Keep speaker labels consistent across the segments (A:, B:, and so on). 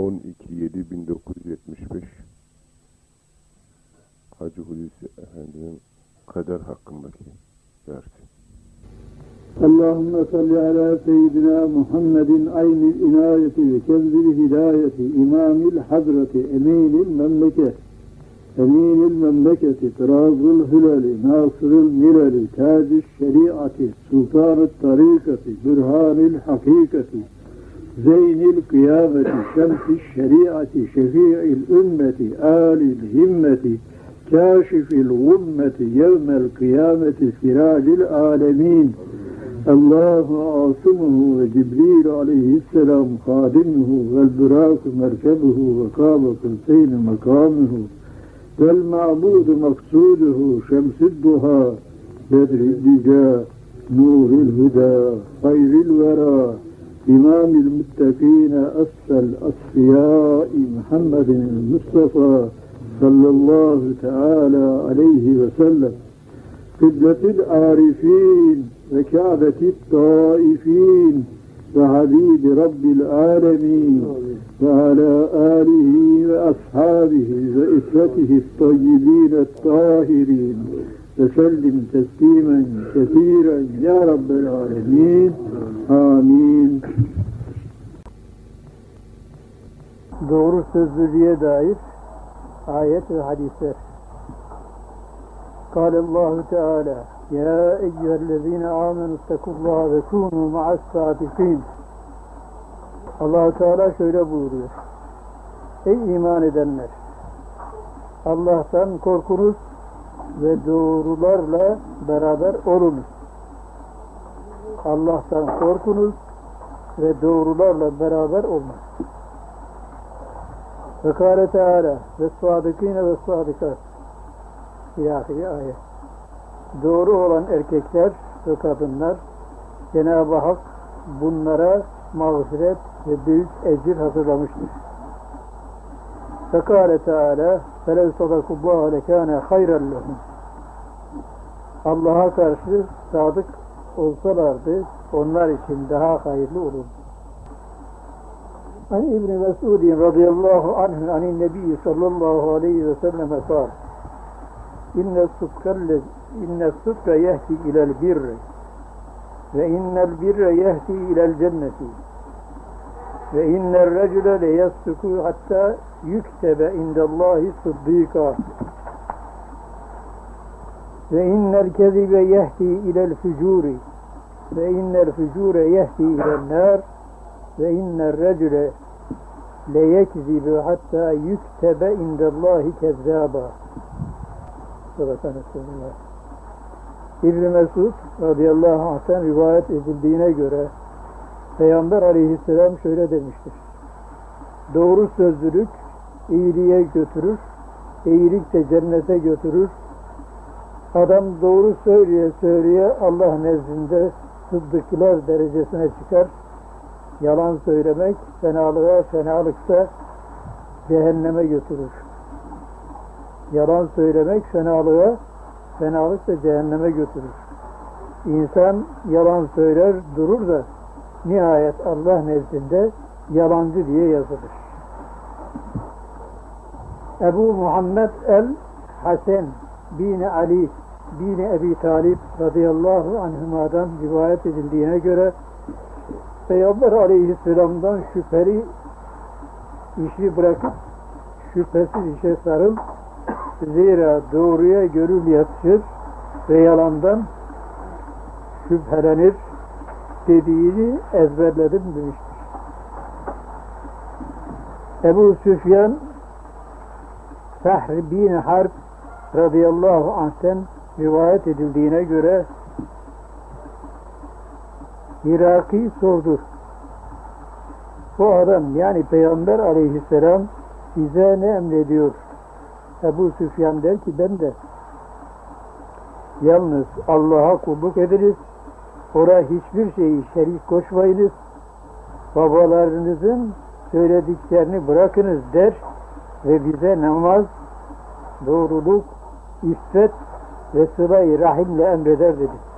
A: 12.7.1975 Hacı Hulusi Efendi'nin kader hakkındaki dersi.
B: اللهم صل على سيدنا محمد عين العناية وكنز الهداية إمام الحضرة أمين المملكة أمين المملكة طراز الهلال ناصر الملل تاج الشريعة سلطان الطريقة برهان الحقيقة زين القيامة شمس الشريعة شفيع الأمة آل الهمة كاشف الغمة يوم القيامة سراج العالمين. الله عاصمه وجبريل عليه السلام خادمه والبراق مركبه وقاب قوسين مقامه. والمعبود مقصوده شمس الضحى بدر الدجى نور الهدى خير الورى. إمام المتقين أسفى الأصفياء محمد المصطفى صلى الله تعالى عليه وسلم. قبلة العارفين وكعبة الطائفين وحبيب رب العالمين وعلى آله وأصحابه وإسرته الطيبين الطاهرين. وسلم تسليما كثيرا يا رب العالمين آمين
C: Doğru sözlülüğe dair ayet ve hadisler. قال الله تعالى يا أيها الذين آمنوا اتقوا الله وكونوا مع الصادقين allah Teala şöyle buyuruyor. Ey iman edenler! Allah'tan korkunuz ve doğrularla beraber olunuz. Allah'tan korkunuz ve doğrularla beraber olunuz. Ve kâle Teala ve sadıkîne ve sadikat ilahiri ayet. Doğru olan erkekler ve kadınlar Cenab-ı Hak bunlara mağfiret ve büyük ecir hazırlamıştır. Fekale Teala فَلَوْ صَدَقُ اللّٰهَ لَكَانَ خَيْرًا لَهُمْ Allah'a karşı sadık olsalardı onlar için daha hayırlı olurdu. An İbn Mesud radıyallahu anh anin Nebi sallallahu aleyhi ve selleme kal İnne sıdkelle inne sıdka yehdi ilel birri ve innel birre yehdi ilel cenneti ve inner recule le yasduku hatta yüktebe indallahi sıddika ve innel kezibe yehdi ilel fücuri ve innel fücure yehdi ilel nar ve inner recule le yekzibu hatta yüktebe indallahi kezzaba Sadaka Resulullah İbn Mesud radıyallahu anh'tan rivayet edildiğine göre Peygamber aleyhisselam şöyle demiştir. Doğru sözlülük iyiliğe götürür, iyilik de cennete götürür. Adam doğru söyleye söyleye Allah nezdinde sıddıklar derecesine çıkar. Yalan söylemek fenalığa, fenalıksa cehenneme götürür. Yalan söylemek fenalığa, fenalık da cehenneme götürür. İnsan yalan söyler, durur da nihayet Allah nezdinde yalancı diye yazılır. Ebu Muhammed el-Hasen bin Ali bin Ebi Talib radıyallahu anhümadan rivayet edildiğine göre Peygamber aleyhisselamdan şüpheli işi bırakıp şüphesiz işe sarıl zira doğruya gönül yatışır ve yalandan şüphelenir dediğini ezberledim demiştir. Ebu Süfyan Sahr bin Harp radıyallahu anh'ten rivayet edildiğine göre Hiraki sordu. Bu adam yani Peygamber aleyhisselam size ne emrediyor? Ebu Süfyan der ki ben de yalnız Allah'a kulluk ediniz Ora hiçbir şeyi şerik koşmayınız. Babalarınızın söylediklerini bırakınız der ve bize namaz, doğruluk, iffet ve sıla-i rahimle emreder dedi.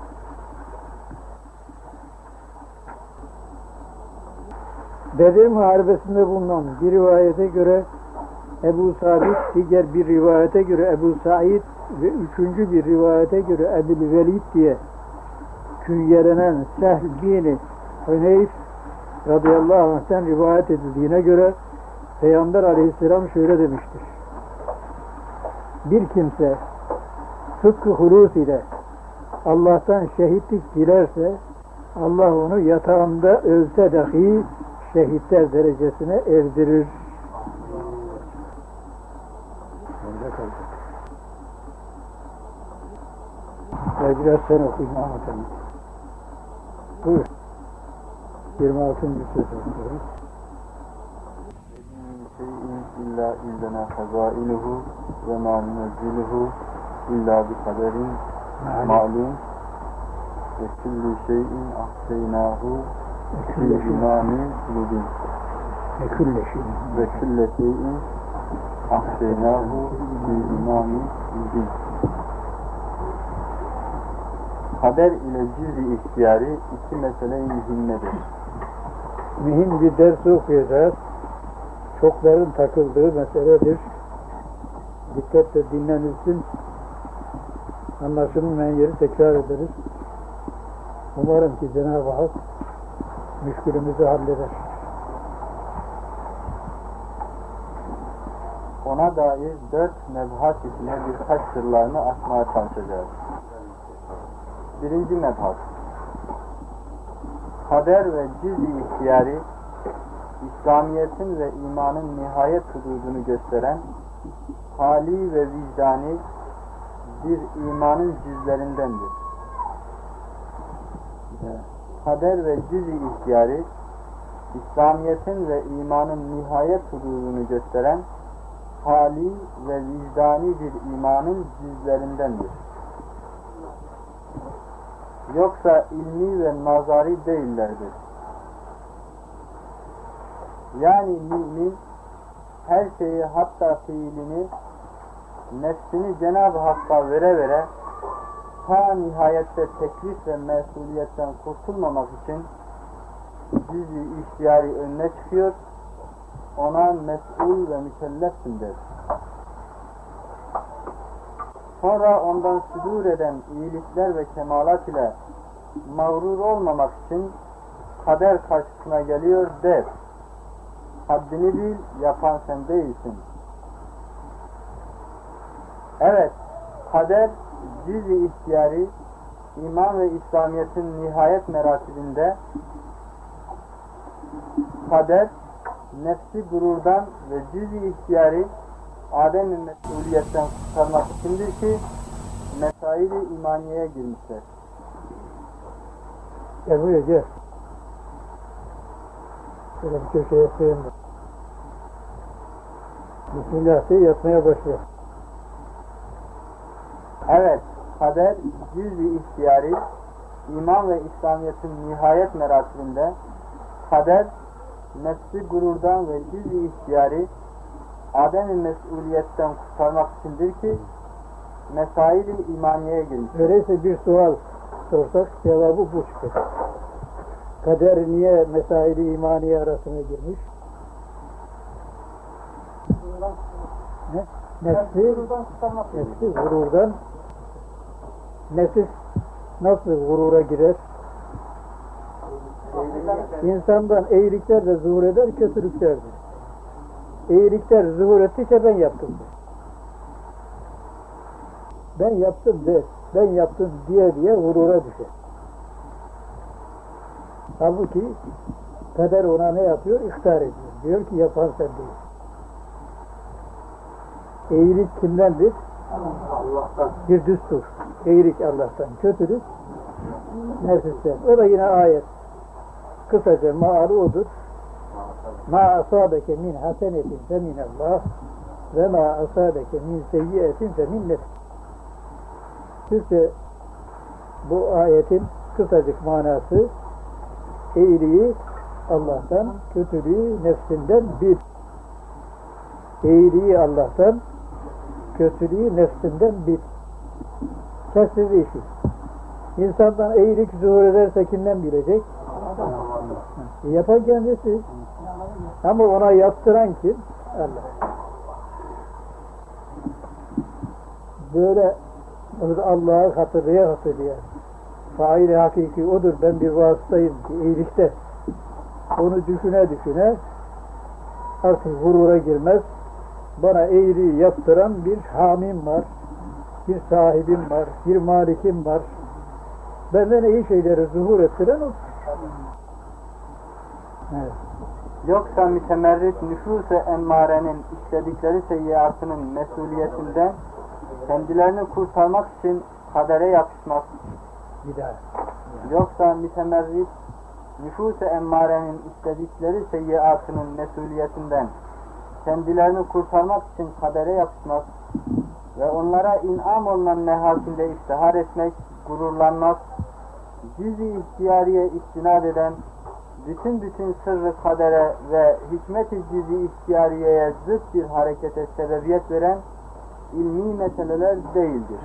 C: Bedir Muharebesi'nde bulunan bir rivayete göre Ebu Sabit, diğer bir rivayete göre Ebu Said ve üçüncü bir rivayete göre Ebu Velid diye künyelenen Sehl bin Hüneyf radıyallahu anh'ten rivayet edildiğine göre Peygamber aleyhisselam şöyle demiştir. Bir kimse Sıdkı hulus ile Allah'tan şehitlik dilerse Allah onu yatağında ölse dahi şehitler derecesine erdirir. Ya biraz sen okuyun Ahmet Hanım. Buyur. 26. söz okuyoruz.
D: şeyin illa illena hazailuhu ve ma nunziluhu İlla bi kaderin malum ve küllü şeyin ahseynahu küllü imami mubin
C: ve külle şeyin
D: ve külle şeyin ahseynahu bi imami mubin Haber ile cüz-i iki mesele-i mühimmedir.
C: Mühim bir ders okuyacağız. Çokların takıldığı meseledir. Dikkatle dinlenilsin. Anlaşılmayan yeri tekrar ederiz. Umarım ki Cenab-ı Hak müşkülümüzü halleder.
D: Ona dair dört mebhas içine birkaç sırlarını açmaya çalışacağız. Birinci mebhas. Kader ve cüz-i ihtiyari, İslamiyet'in ve imanın nihayet hududunu gösteren, hali ve vicdani bir imanın cüzlerindendir. Kader ve cüz-i İslamiyet'in ve imanın nihayet hududunu gösteren, hali ve vicdani bir imanın cüzlerindendir. Yoksa ilmi ve nazari değillerdir. Yani mümin her şeyi hatta fiilini nefsini Cenab-ı Hakk'a vere vere ta nihayette teklif ve mesuliyetten kurtulmamak için cüz-i ihtiyari önüne çıkıyor ona mesul ve mükellefsin der. Sonra ondan südur eden iyilikler ve kemalat ile mağrur olmamak için kader karşısına geliyor der. Haddini bil, yapan sen değilsin. Evet, kader cüz-i ihtiyari iman ve İslamiyet'in nihayet meratibinde kader nefsi gururdan ve cüz-i ihtiyari Adem'in mesuliyetten kurtarmak içindir ki mesaili imaniyeye girmişler.
C: Gel buraya gel. Şöyle bir köşeye sığın. Bismillah de yatmaya başla.
D: Evet, kader cüz-i ihtiyari iman ve İslamiyet'in nihayet meratibinde kader nefsi gururdan ve cüz-i ihtiyari Adem-i mesuliyetten kurtarmak içindir ki mesail-i imaniyeye girmişler.
C: Öyleyse bir sual sorsak cevabı bu çıkacak. Kader niye mesaili imaniye arasına girmiş? Ne? Nefsi, nefsi gururdan nefis nasıl gurura girer? İnsandan iyilikler de zuhur eder, kötülükler de. İyilikler zuhur ettiyse ben yaptım der. Ben yaptım der. Ben yaptım diye diye gurura düşer. Halbuki kader ona ne yapıyor? İhtar ediyor. Diyor ki yapan sen değil. İyilik kimdendir?
D: Allah'tan.
C: Bir düstur. İyilik Allah'tan. Kötülük nefisten. O da yine ayet. Kısaca maalı odur. Ma asabeke min hasenetin fe minallah ve ma asabeke min seyyiyetin fe min nefs. Türkçe bu ayetin kısacık manası iyiliği Allah'tan, kötülüğü nefsinden bir. İyiliği Allah'tan, kötülüğü nefsinden bir. Kesir işi. İnsandan iyilik zuhur ederse kimden bilecek? E, yapan kendisi. Ama ona yaptıran kim? Allah. Böyle Allah'ı hatırlaya hatırlaya faili hakiki odur. Ben bir vasıtayım ki iyilikte. Onu düşüne düşüne artık gurura girmez. Bana iyiliği yaptıran bir hamim var. Bir sahibim var. Bir malikim var. Benden iyi şeyleri zuhur ettiren o. Evet.
D: Yoksa mütemerrit nüfus-ı emmarenin işledikleri seyyiatının mesuliyetinden kendilerini kurtarmak için kadere yapışmak.
C: Bir daha.
D: Yoksa mütemerrit nüfus-ı emmarenin işledikleri seyyiatının mesuliyetinden kendilerini kurtarmak için kadere yapışmak ve onlara inam olunan nehatinde iftihar etmek, gururlanmak, cüz-i ihtiyariye istinad eden bütün bütün sırrı kadere ve hikmet-i cüz-i ihtiyariyeye zıt bir harekete sebebiyet veren ilmi meseleler değildir.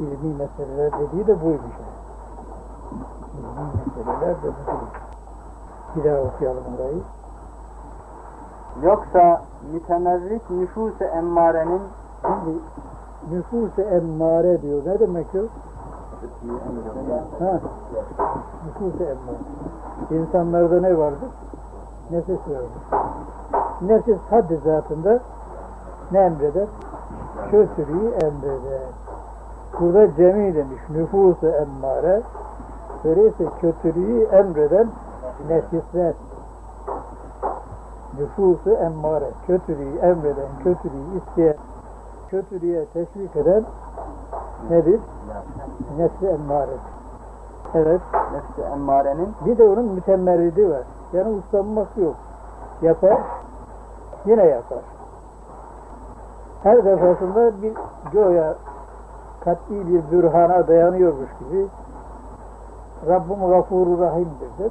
C: İlmi meseleler dediği de buymuş. İlmi meseleler de bu. Bir daha okuyalım orayı.
D: Yoksa mütemerrit nüfus-ı emmarenin
C: Şimdi nüfus-u emmare diyor. Ne demek o? Ha, nüfus-u emmare. İnsanlarda ne vardır? Nefis vardır. Nefis haddi zatında ne emreder? Kötülüğü emreder. Burada cemi demiş. Nüfus-u emmare. Öyleyse kötülüğü emreden nefisler. Nüfusu emmare. Kötülüğü emreden, kötülüğü isteyen, kötülüğe teşvik eden nedir? Nefsi emmare. Evet.
D: nefs-i emmarenin
C: Bir de onun mütemmerridi var. Yani uslanmak yok. Yapar, yine yapar. Her defasında bir göğe kat'i bir bürhana dayanıyormuş gibi Rabbim gafuru rahimdir der.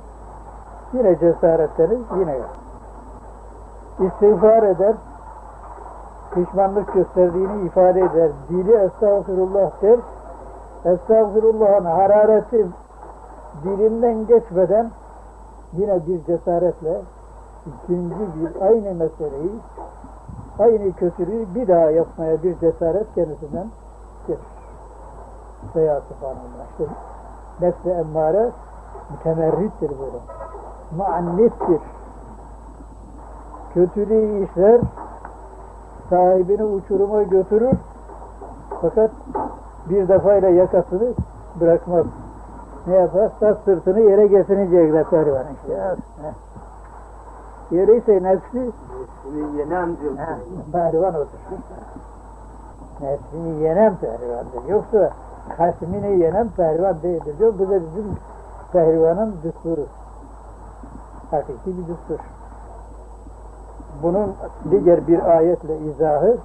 C: Yine cesaretlenir, yine yapar. İstiğfar eder, pişmanlık gösterdiğini ifade eder. Dili estağfirullah der. Estağfirullah'ın harareti dilinden geçmeden yine bir cesaretle ikinci bir aynı meseleyi aynı kötülüğü bir daha yapmaya bir cesaret kendisinden gelir. Veya subhanallah. İşte nefs-i emmare mütemerrittir böyle. Muannittir. Kötülüğü işler, sahibini uçuruma götürür fakat bir defayla yakasını bırakmaz. Ne yapar? Saz sırtını yere getirecek de pehlivan işte. Öyleyse nefsi
D: yenen
C: heh, pehlivan odur. Nefsini yenen pehlivandır. Yoksa hasmini yenen pehlivan değildir. Diyor. Bu da bizim pehlivanın düsturu. Hakiki bir düstur. Bunun diğer bir ayetle izahı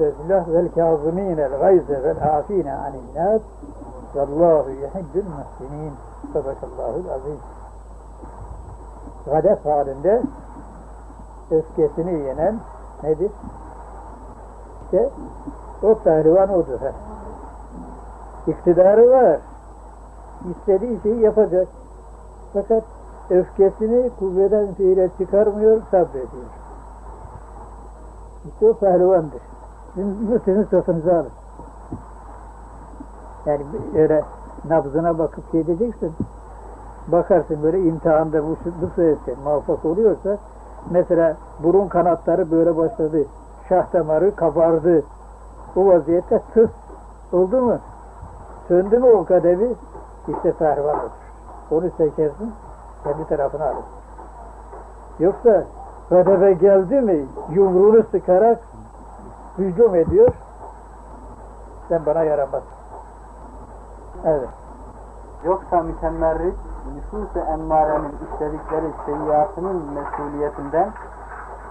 C: Estağfirullah vel kâzimînel gayze vel afîne anil nâs Vallahu yuhibbul muhsinin. Sadakallahul azim. Gadef halinde öfkesini yenen nedir? İşte o pehlivan odur. ha. İktidarı var. İstediği şeyi yapacak. Fakat öfkesini kuvveden fiile çıkarmıyor, sabrediyor. İşte o pehlivandır. Sizin, sizin sözünüzü alın. Yani öyle nabzına bakıp şey diyeceksin. Bakarsın böyle imtihanda bu, bu sebeple muvaffak oluyorsa mesela burun kanatları böyle başladı. Şah damarı kabardı. Bu vaziyette tıs oldu mu? Söndü mü o kadevi? İşte pervan olur. Onu seçersin, kendi tarafına alır. Yoksa kadeve geldi mi yumruğunu sıkarak hücum ediyor. Sen bana yaramaz. Evet.
D: Yoksa mütemerrit nüfus-ı emmarenin işledikleri seyyiatının mesuliyetinden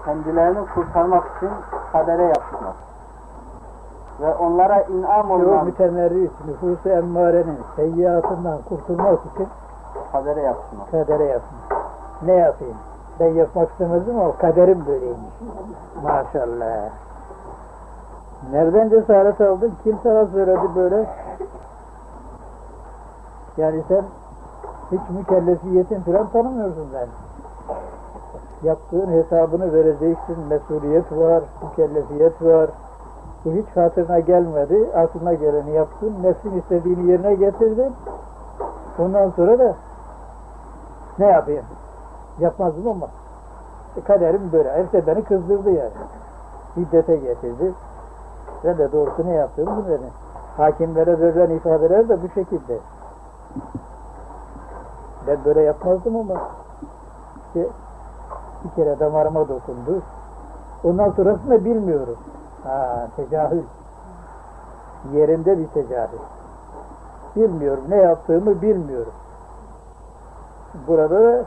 D: kendilerini kurtarmak için kadere yapışmak ve onlara inam
C: O
D: olunan
C: mütemerrit nüfusu emmarenin seyyiatından kurtulmak için
D: kadere yapışmak.
C: kadere yapmak. Ne yapayım? Ben yapmak istemezdim ama kaderim böyleymiş. Maşallah. Nereden cesaret aldın? Kim sana söyledi böyle? Yani sen hiç mükellefiyetin falan tanımıyorsun ben. Yaptığın hesabını vereceksin. Mesuliyet var, mükellefiyet var. Bu hiç hatırına gelmedi. Aklına geleni yaptın. Nefsin istediğini yerine getirdin. Ondan sonra da ne yapayım? Yapmazdım ama e, kaderim böyle. Herse beni kızdırdı yani. Hiddete getirdi. Ben de doğrusu ne yaptığımı bilmedim. Hakimlere verilen ifadeler de bu şekilde. Ben böyle yapmazdım ama işte bir kere damarıma dokundu. Ondan sonrasını bilmiyorum. Ha, tecahül. Yerinde bir tecahül. Bilmiyorum. Ne yaptığımı bilmiyorum. Burada da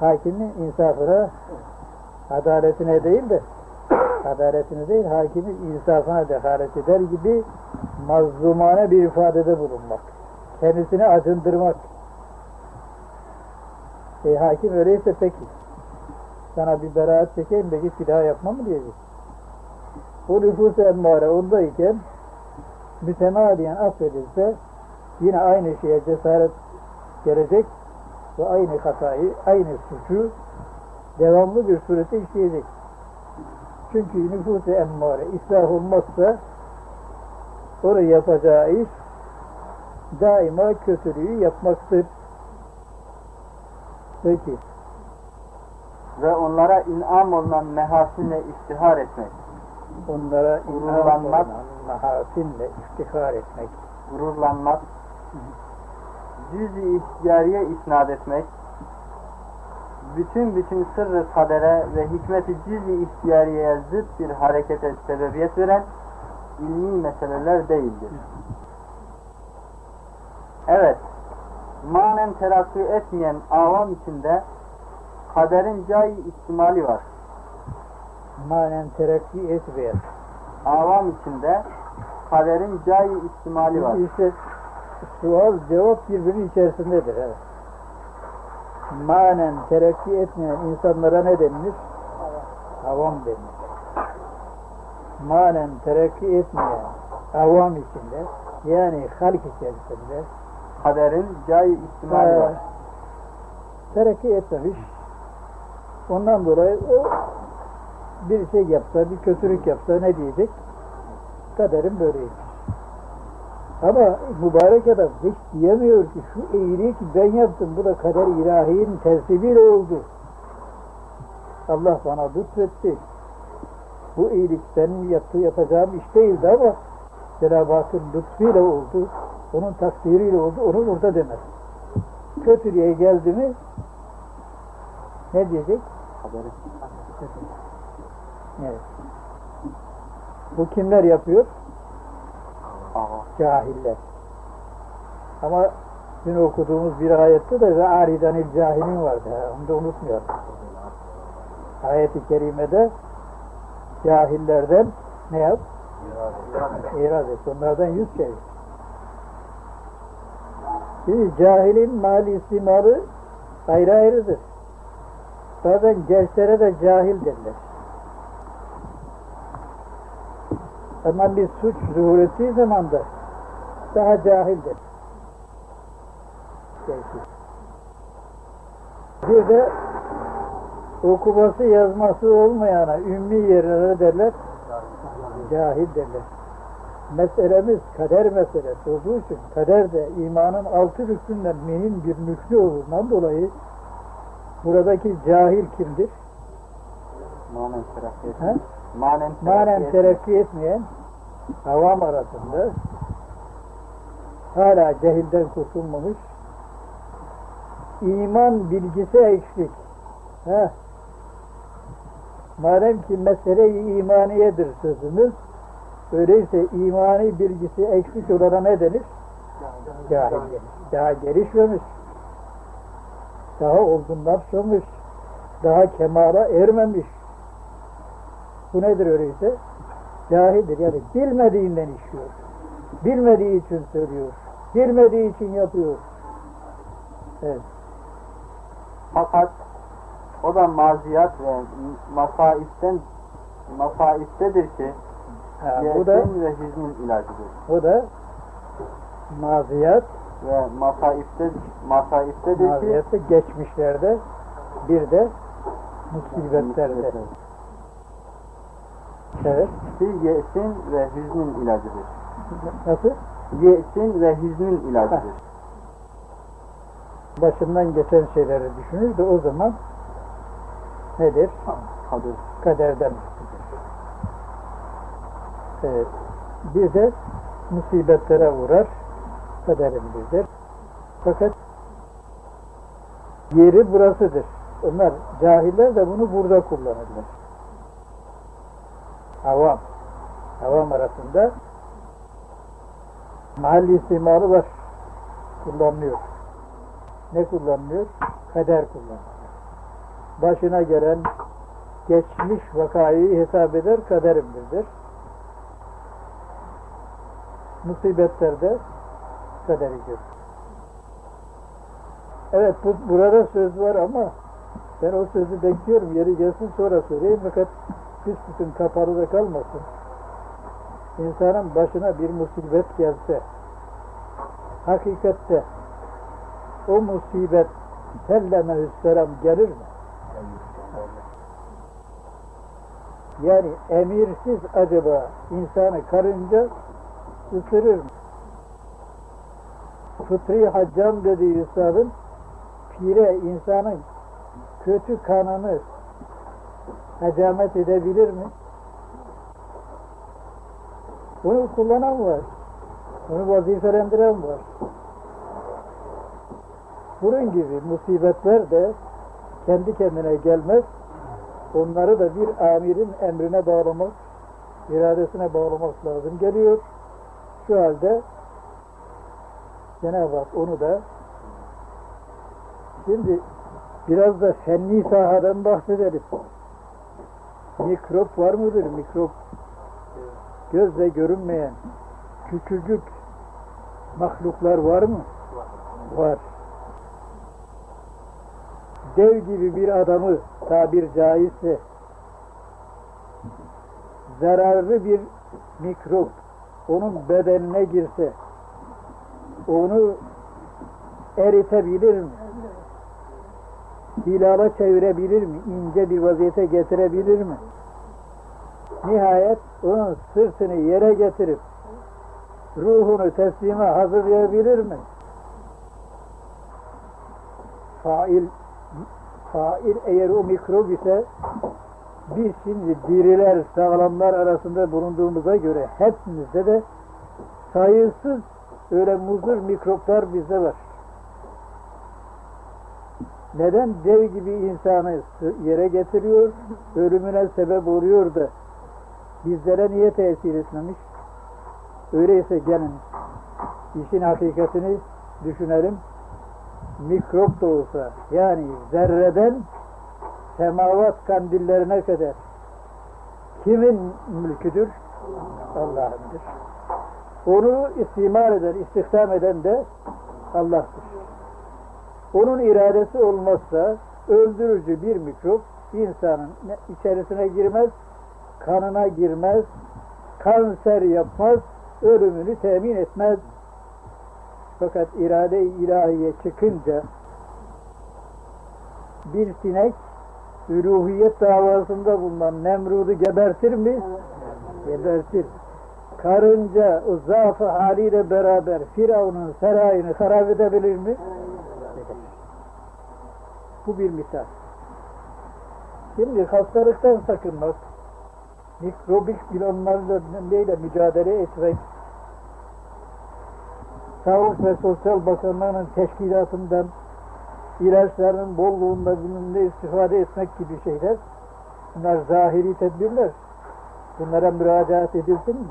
C: hakimin insafına, adaletine değil de adaletine değil, hakimin insafına dehalet eder gibi mazlumane bir ifadede bulunmak. Kendisini acındırmak. E, hakim öyleyse peki. Sana bir beraat çekeyim bir daha yapma mı diyecek. Bu nüfus emmare ondayken mütemadiyen affedilse yine aynı şeye cesaret gelecek ve aynı hatayı, aynı suçu devamlı bir surette işleyecek. Çünkü nüfus-i emmare ıslah olmazsa orayı yapacağı iş daima kötülüğü yapmaktır. Peki.
D: Ve onlara inam olunan mehasinle iftihar etmek.
C: Onlara
D: Gururlanmak.
C: inanmak, mahasinle iftihar etmek.
D: gururlanmak, cüz-i ihtiyariye isnat etmek, bütün bütün sırrı kadere ve hikmeti cüz-i ihtiyariyeye zıt bir harekete sebebiyet veren ilmi meseleler değildir. Evet, manen terakki etmeyen avam içinde kaderin cay ihtimali var.
C: Manen terakki etmeyen.
D: Avam içinde kaderin cay ihtimali var.
C: İşte sual cevap birbirinin içerisindedir. Evet. Manen terakki etmeyen insanlara ne denilir? Avam denilir. Manen terakki etmeyen avam içinde yani halk içerisinde
D: Kaderin cay ihtimali var.
C: e, terakki etmemiş. Ondan dolayı o bir şey yapsa, bir kötülük yapsa ne diyecek? Kaderim böyleymiş. Ama mübarek adam hiç diyemiyor ki şu iyiliği ki ben yaptım bu da kader ilahinin tersibiyle oldu. Allah bana lütfetti. Bu iyilik benim yaptığı yapacağım iş değildi ama Cenab-ı Hakk'ın lütfuyla oldu. Onun takdiriyle oldu. Onu burada demez. Kötülüğe geldi mi ne diyecek?
D: Kaderin.
C: Evet. Bu kimler yapıyor? Cahiller. Ama dün okuduğumuz bir ayette de ve aridanil cahilin vardı. Onu da unutmayalım. Ayet-i kerimede cahillerden ne yap? İraz et. Onlardan yüz çevir. Şimdi cahilin mali istimalı ayrı ayrıdır. Bazen gençlere de cahil derler. Ama bir suç zuhur ettiği zaman da daha cahildir. Bir de okuması yazması olmayana ümmi yerine derler? Cahil derler. Meselemiz kader meselesi olduğu için kader de imanın altı rüknünden mühim bir rüknü olduğundan dolayı buradaki cahil kimdir? He?
D: etmeyen. Manen
C: Manen
D: terakki etmeyen.
C: avam arasında hala cehilden kurtulmamış iman bilgisi eksik. Heh. Madem ki mesele-i imaniyedir sözümüz, öyleyse imani bilgisi eksik olana ne denir? Cahil denir. Daha gelişmemiş, daha olgunlaşmamış, daha kemala ermemiş. Bu nedir öyleyse? Cahildir. Yani bilmediğinden işiyor. Bilmediği için söylüyor. Bilmediği için yapıyor. Evet.
D: Fakat o da maziyat ve masaiften masaiftedir ki
C: Ha, bu da
D: ve hüznün ilacıdır.
C: bu da maziyat,
D: Ve masaifte masaiftedir ki
C: geçmişlerde bir de musibetlerde. Evet.
D: Ki yesin ve hüznün ilacıdır.
C: Nasıl?
D: Yesin ve hüznün ilacıdır.
C: Başından geçen şeyleri düşünür de o zaman nedir?
D: Kadir.
C: Kaderden Evet. Bir de musibetlere uğrar. Kaderin bizdir. Fakat yeri burasıdır. Onlar cahiller de bunu burada kullanırlar. Avam. Avam arasında mahalli istimalı var. Kullanılıyor. Ne kullanılıyor? Kader kullanılıyor. Başına gelen geçmiş vakayı hesap eder, kaderimdir. Musibetlerde kaderi görür. Evet bu, burada söz var ama ben o sözü bekliyorum. Yeri gelsin sonra söyleyeyim fakat büsbütün kapalı da kalmasın. İnsanın başına bir musibet gelse hakikatte o musibet selleme selam gelir mi? Yani emirsiz acaba insanı karınca ısırır mı? Fıtri haccam dediği üstadın pire insanın kötü kanını hacamet edebilir mi? Bunu kullanan var. Bunu vazifelendiren var. Bunun gibi musibetler de kendi kendine gelmez. Onları da bir amirin emrine bağlamak, iradesine bağlamak lazım geliyor. Şu halde Cenab-ı Hak onu da şimdi biraz da fenni sahadan bahsedelim. Mikrop var mıdır? Mikrop gözle görünmeyen küçücük mahluklar var mı? Var. Dev gibi bir adamı tabir caizse zararlı bir mikrop onun bedenine girse onu eritebilir mi? Hilala çevirebilir mi? İnce bir vaziyete getirebilir mi? Nihayet onun sırtını yere getirip ruhunu teslime hazırlayabilir mi? Fail fail eğer o mikrop ise biz şimdi diriler, sağlamlar arasında bulunduğumuza göre hepimizde de sayısız öyle muzur mikroplar bizde var. Neden dev gibi insanı yere getiriyor, ölümüne sebep oluyor da bizlere niye tesir etmemiş? Öyleyse gelin işin hakikatini düşünelim. Mikrop da olsa yani zerreden semavat kandillerine kadar kimin mülküdür? Allah'ındır. Onu istimal eden, istihdam eden de Allah'tır. Onun iradesi olmazsa öldürücü bir mikrop insanın içerisine girmez, kanına girmez, kanser yapmaz, ölümünü temin etmez. Fakat irade-i ilahiye çıkınca bir sinek üluhiyet davasında bulunan Nemrud'u gebertir mi? Gebertir. Karınca o zaafı haliyle beraber Firavun'un sarayını harap edebilir mi? Bu bir misal. Şimdi hastalıktan sakınmak, mikrobik bilanlarla mücadele etmek, Sağlık ve Sosyal Bakanlığı'nın teşkilatından ilaçların bolluğunda bununla istifade etmek gibi şeyler bunlar zahiri tedbirler. Bunlara müracaat edilsin mi?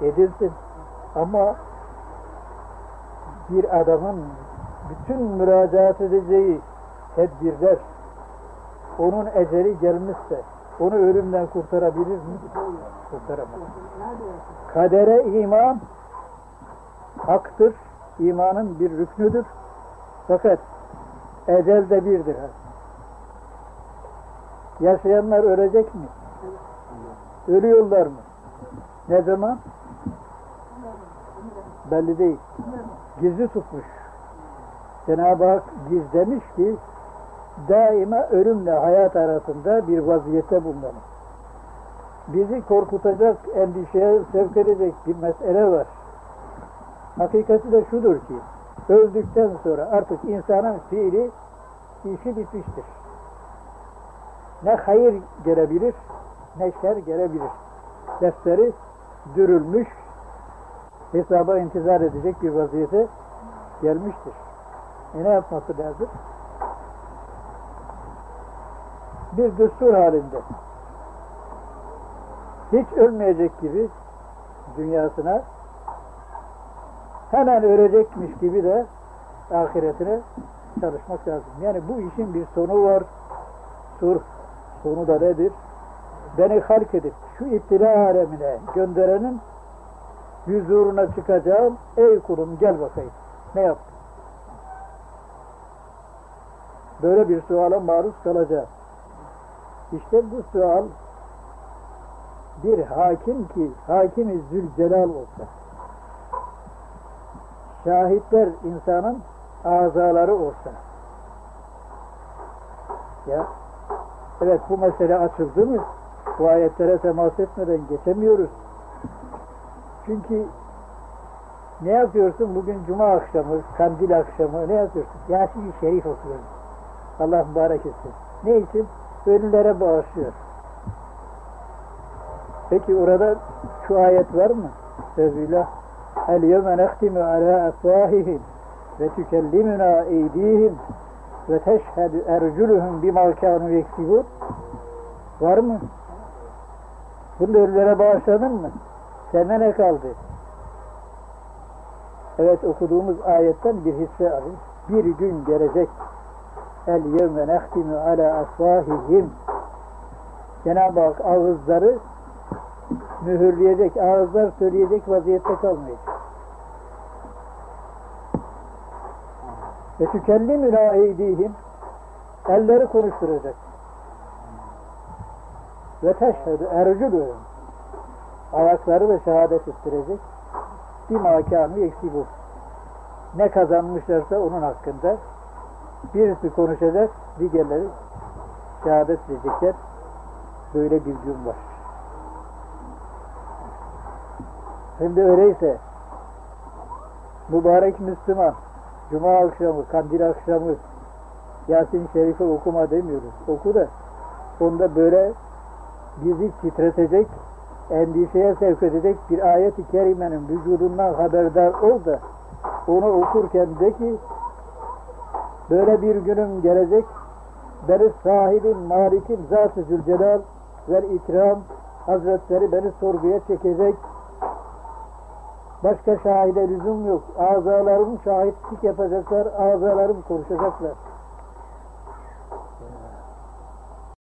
C: Edilsin. Ama bir adamın bütün müracaat edeceği tedbirler onun eceli gelmişse onu ölümden kurtarabilir mi? Kurtaramaz. Kadere iman haktır. imanın bir rüknüdür. Fakat ecel de birdir. Yaşayanlar ölecek mi? Ölüyorlar mı? Ne zaman? Belli değil. Gizli tutmuş. Cenab-ı Hak gizlemiş ki daima ölümle hayat arasında bir vaziyette bulunalım. Bizi korkutacak, endişeye sevk edecek bir mesele var. Hakikati de şudur ki, öldükten sonra artık insanın fiili, işi bitmiştir. Ne hayır gelebilir, ne şer gelebilir. Defteri dürülmüş, hesaba intizar edecek bir vaziyete gelmiştir. E ne yapması lazım? Bir düstur halinde hiç ölmeyecek gibi dünyasına hemen ölecekmiş gibi de ahiretine çalışmak lazım. Yani bu işin bir sonu var. Sor, sonu da nedir? Beni halk edip şu iptila alemine gönderenin huzuruna çıkacağım. Ey kulum gel bakayım. Ne yaptın? Böyle bir suala maruz kalacağım. İşte bu sual bir hakim ki hakimi Zülcelal olsa şahitler insanın azaları olsa ya evet bu mesele açıldı mı bu ayetlere temas etmeden geçemiyoruz. Çünkü ne yapıyorsun bugün cuma akşamı, kandil akşamı ne yapıyorsun? Yasin-i Şerif okuyorsun. Allah mübarek etsin. Ne için? Ölülere bağışlıyor. Peki orada şu ayet var mı? Sözüyle El yevme nehtimu ala afvahihim ve tükellimuna eydihim ve teşhedü erculuhum bima kânu yeksibun Var mı? Bunu ölülere bağışladın mı? Sana ne kaldı? Evet okuduğumuz ayetten bir hisse alın. Bir gün gelecek. El yevme nehtimu ala afvahihim Cenab-ı Hak ağızları mühürleyecek, ağızlar söyleyecek vaziyette kalmayacak. Ve tükellimüna eydihim elleri konuşturacak. Ve teşhedü ercülühüm ayakları da şehadet ettirecek. Bir makânı eksi bu. Ne kazanmışlarsa onun hakkında birisi konuşacak, diğerleri şehadet edecekler. Böyle bir gün var. Şimdi öyleyse mübarek Müslüman Cuma akşamı, kandil akşamı Yasin Şerif'i okuma demiyoruz. Oku da onda böyle bizi titretecek, endişeye sevk edecek bir ayet-i kerimenin vücudundan haberdar ol da onu okurken de ki böyle bir günüm gelecek beni sahibim, malikim, zat-ı zülcelal ve ikram hazretleri beni sorguya çekecek Başka şahide lüzum yok. Azalarım şahitlik yapacaklar, azalarım konuşacaklar.